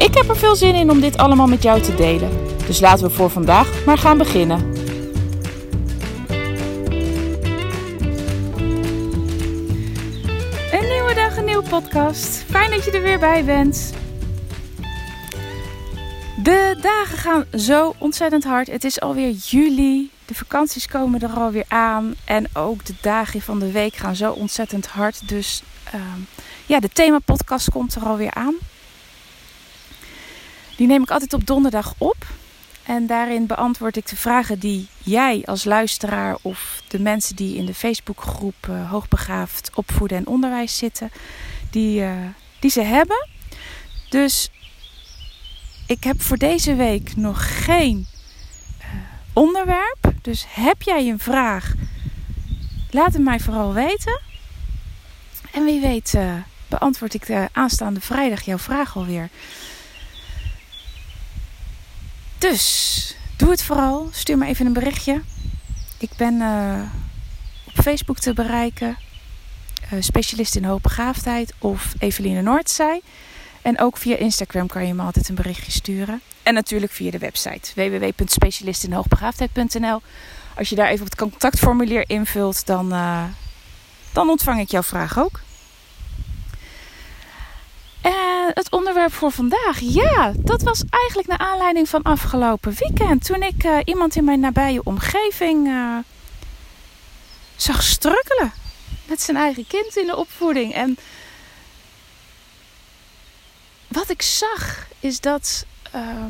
Ik heb er veel zin in om dit allemaal met jou te delen. Dus laten we voor vandaag maar gaan beginnen. Een nieuwe dag, een nieuwe podcast. Fijn dat je er weer bij bent. De dagen gaan zo ontzettend hard. Het is alweer juli. De vakanties komen er alweer aan. En ook de dagen van de week gaan zo ontzettend hard. Dus um, ja, de themapodcast komt er alweer aan. Die neem ik altijd op donderdag op. En daarin beantwoord ik de vragen die jij als luisteraar of de mensen die in de Facebookgroep uh, Hoogbegaafd Opvoeden en Onderwijs zitten, die, uh, die ze hebben. Dus ik heb voor deze week nog geen uh, onderwerp. Dus heb jij een vraag, laat het mij vooral weten. En wie weet beantwoord ik de aanstaande vrijdag jouw vraag alweer. Dus doe het vooral. Stuur me even een berichtje. Ik ben uh, op Facebook te bereiken. Uh, specialist in hoogbegaafdheid of Eveline Noordzij. En ook via Instagram kan je me altijd een berichtje sturen. En natuurlijk via de website www.specialistinhoogbegaafdheid.nl. Als je daar even op het contactformulier invult, dan, uh, dan ontvang ik jouw vraag ook. En het onderwerp voor vandaag, ja, dat was eigenlijk naar aanleiding van afgelopen weekend. Toen ik uh, iemand in mijn nabije omgeving uh, zag strukkelen met zijn eigen kind in de opvoeding. En wat ik zag is dat. Uh,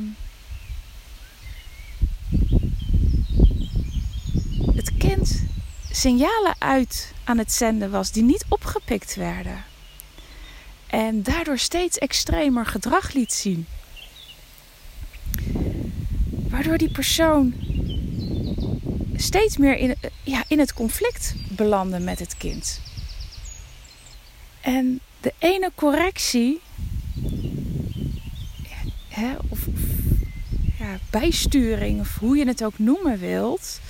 het kind signalen uit aan het zenden was die niet opgepikt werden. En daardoor steeds extremer gedrag liet zien. Waardoor die persoon steeds meer in, ja, in het conflict belandde met het kind. En de ene correctie, hè, of, of ja, bijsturing, of hoe je het ook noemen wilt,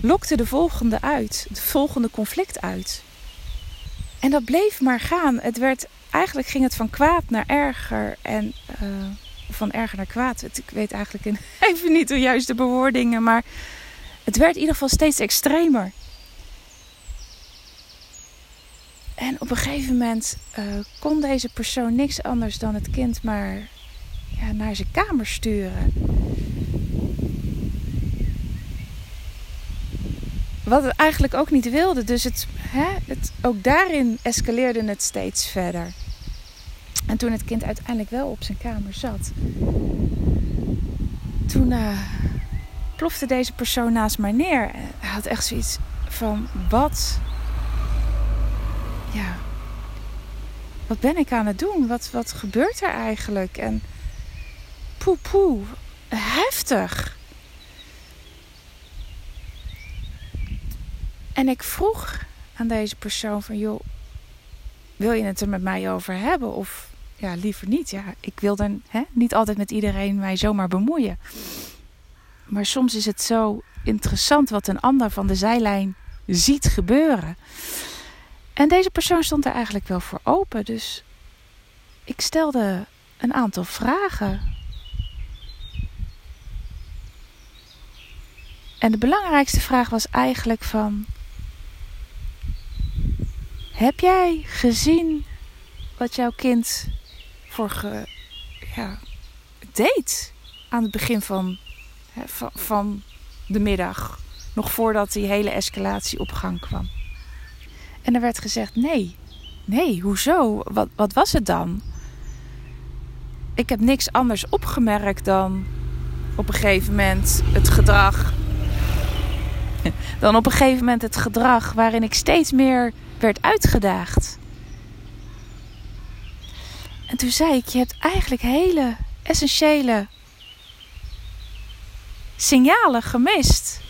lokte de volgende uit, het volgende conflict uit. En dat bleef maar gaan. Het werd, eigenlijk ging het van kwaad naar erger. En uh, van erger naar kwaad. Ik weet eigenlijk even niet de juiste bewoordingen. Maar het werd in ieder geval steeds extremer. En op een gegeven moment uh, kon deze persoon niks anders dan het kind maar ja, naar zijn kamer sturen. Wat het eigenlijk ook niet wilde. Dus het, hè, het, ook daarin escaleerde het steeds verder. En toen het kind uiteindelijk wel op zijn kamer zat, toen uh, plofte deze persoon naast mij neer. Hij had echt zoiets van: wat? Ja. Wat ben ik aan het doen? Wat, wat gebeurt er eigenlijk? En poe poe, heftig. En ik vroeg aan deze persoon van joh, wil je het er met mij over hebben? Of ja, liever niet. Ja, ik wil dan hè, niet altijd met iedereen mij zomaar bemoeien. Maar soms is het zo interessant wat een ander van de zijlijn ziet gebeuren. En deze persoon stond er eigenlijk wel voor open. Dus ik stelde een aantal vragen. En de belangrijkste vraag was eigenlijk van heb jij gezien wat jouw kind voor ge, ja, deed aan het begin van, hè, van, van de middag? Nog voordat die hele escalatie op gang kwam. En er werd gezegd: nee, nee, hoezo? Wat, wat was het dan? Ik heb niks anders opgemerkt dan op een gegeven moment het gedrag. Dan op een gegeven moment het gedrag waarin ik steeds meer werd uitgedaagd. En toen zei ik: Je hebt eigenlijk hele essentiële signalen gemist.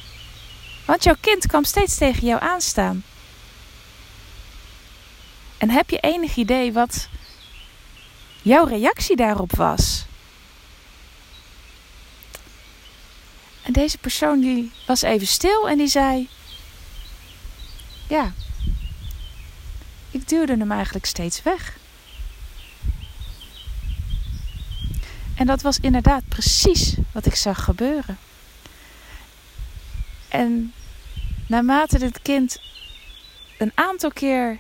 Want jouw kind kwam steeds tegen jou aanstaan. En heb je enig idee wat jouw reactie daarop was? En deze persoon die was even stil en die zei: Ja, duwde hem eigenlijk steeds weg. En dat was inderdaad precies wat ik zag gebeuren. En naarmate het kind een aantal keer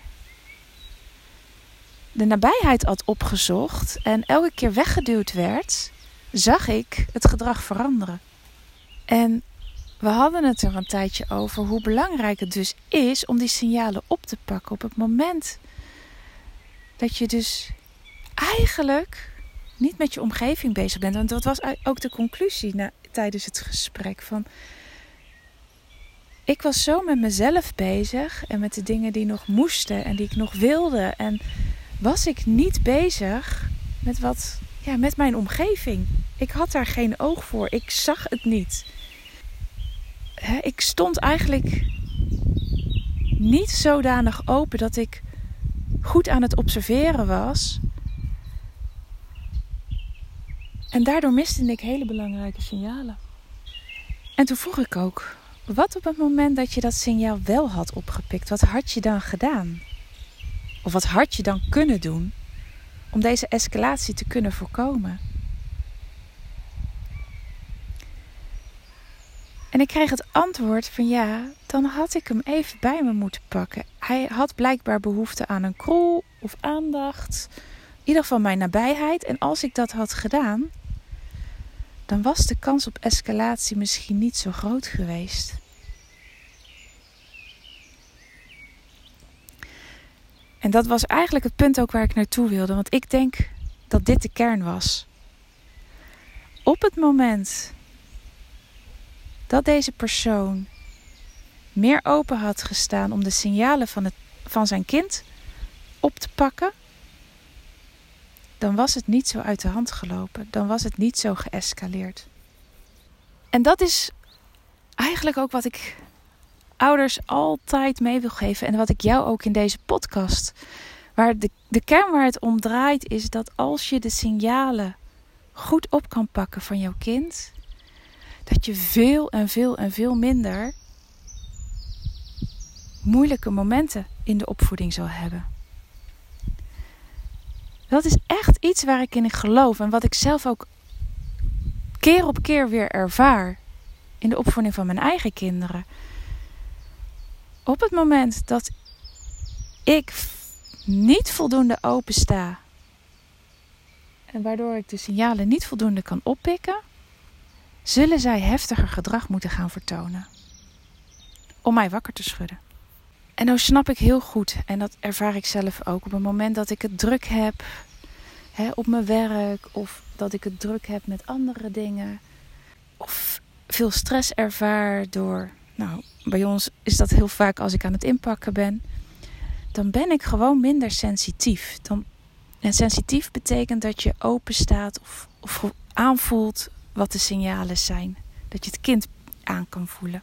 de nabijheid had opgezocht en elke keer weggeduwd werd, zag ik het gedrag veranderen. En we hadden het er een tijdje over hoe belangrijk het dus is om die signalen op te pakken op het moment dat je dus eigenlijk niet met je omgeving bezig bent. Want dat was ook de conclusie tijdens het gesprek van ik was zo met mezelf bezig en met de dingen die nog moesten en die ik nog wilde. En was ik niet bezig met wat, ja, met mijn omgeving. Ik had daar geen oog voor. Ik zag het niet. Ik stond eigenlijk niet zodanig open dat ik goed aan het observeren was. En daardoor miste ik hele belangrijke signalen. En toen vroeg ik ook: wat op het moment dat je dat signaal wel had opgepikt, wat had je dan gedaan? Of wat had je dan kunnen doen om deze escalatie te kunnen voorkomen? Ik kreeg het antwoord van ja, dan had ik hem even bij me moeten pakken. Hij had blijkbaar behoefte aan een kroel of aandacht. In ieder geval mijn nabijheid. En als ik dat had gedaan, dan was de kans op escalatie misschien niet zo groot geweest. En dat was eigenlijk het punt ook waar ik naartoe wilde, want ik denk dat dit de kern was. Op het moment dat deze persoon meer open had gestaan om de signalen van, het, van zijn kind op te pakken, dan was het niet zo uit de hand gelopen. Dan was het niet zo geëscaleerd. En dat is eigenlijk ook wat ik ouders altijd mee wil geven. En wat ik jou ook in deze podcast. Waar de, de kern waar het om draait is dat als je de signalen goed op kan pakken van jouw kind. Dat je veel en veel en veel minder moeilijke momenten in de opvoeding zal hebben. Dat is echt iets waar ik in geloof en wat ik zelf ook keer op keer weer ervaar in de opvoeding van mijn eigen kinderen. Op het moment dat ik niet voldoende open sta en waardoor ik de signalen niet voldoende kan oppikken, zullen zij heftiger gedrag moeten gaan vertonen om mij wakker te schudden. En nou snap ik heel goed, en dat ervaar ik zelf ook, op het moment dat ik het druk heb hè, op mijn werk, of dat ik het druk heb met andere dingen, of veel stress ervaar door, nou, bij ons is dat heel vaak als ik aan het inpakken ben, dan ben ik gewoon minder sensitief. Dan, en sensitief betekent dat je open staat of, of aanvoelt wat de signalen zijn. Dat je het kind aan kan voelen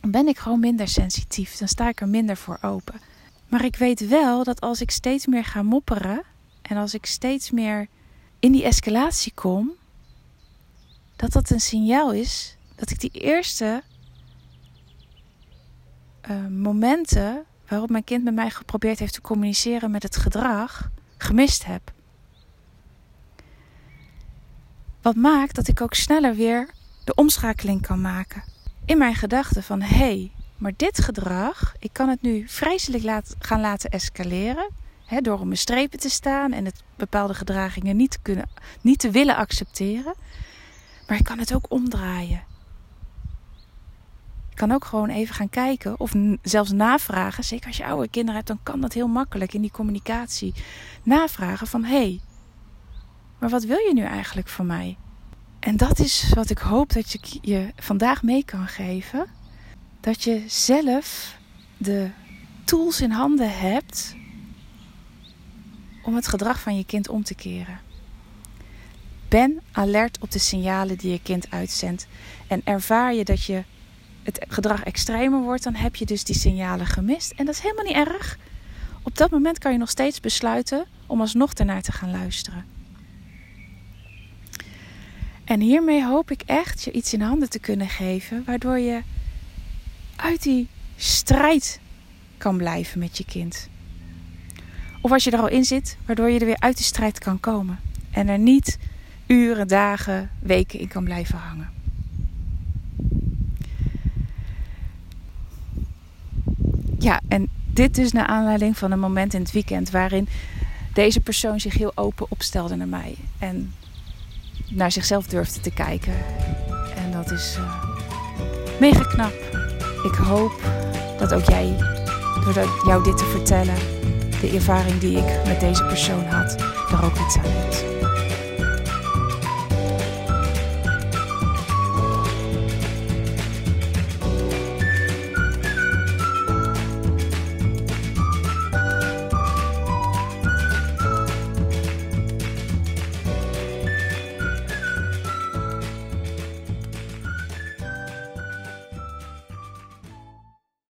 dan ben ik gewoon minder sensitief. Dan sta ik er minder voor open. Maar ik weet wel dat als ik steeds meer ga mopperen en als ik steeds meer in die escalatie kom, dat dat een signaal is dat ik die eerste uh, momenten waarop mijn kind met mij geprobeerd heeft te communiceren met het gedrag gemist heb. Wat maakt dat ik ook sneller weer de omschakeling kan maken in mijn gedachten van hé, hey, maar dit gedrag, ik kan het nu vreselijk gaan laten escaleren. Hè, door om mijn strepen te staan en het bepaalde gedragingen niet te, kunnen, niet te willen accepteren. Maar ik kan het ook omdraaien. Ik kan ook gewoon even gaan kijken of zelfs navragen. Zeker als je oude kinderen hebt, dan kan dat heel makkelijk in die communicatie. Navragen van hé, hey, maar wat wil je nu eigenlijk van mij? En dat is wat ik hoop dat ik je vandaag mee kan geven. Dat je zelf de tools in handen hebt om het gedrag van je kind om te keren. Ben alert op de signalen die je kind uitzendt. En ervaar je dat je het gedrag extremer wordt, dan heb je dus die signalen gemist. En dat is helemaal niet erg. Op dat moment kan je nog steeds besluiten om alsnog ernaar te gaan luisteren. En hiermee hoop ik echt je iets in handen te kunnen geven, waardoor je uit die strijd kan blijven met je kind. Of als je er al in zit, waardoor je er weer uit die strijd kan komen. En er niet uren, dagen, weken in kan blijven hangen. Ja, en dit dus naar aanleiding van een moment in het weekend waarin deze persoon zich heel open opstelde naar mij. En naar zichzelf durfde te kijken. En dat is uh, mega knap. Ik hoop dat ook jij, door jou dit te vertellen, de ervaring die ik met deze persoon had, er ook iets aan hebt.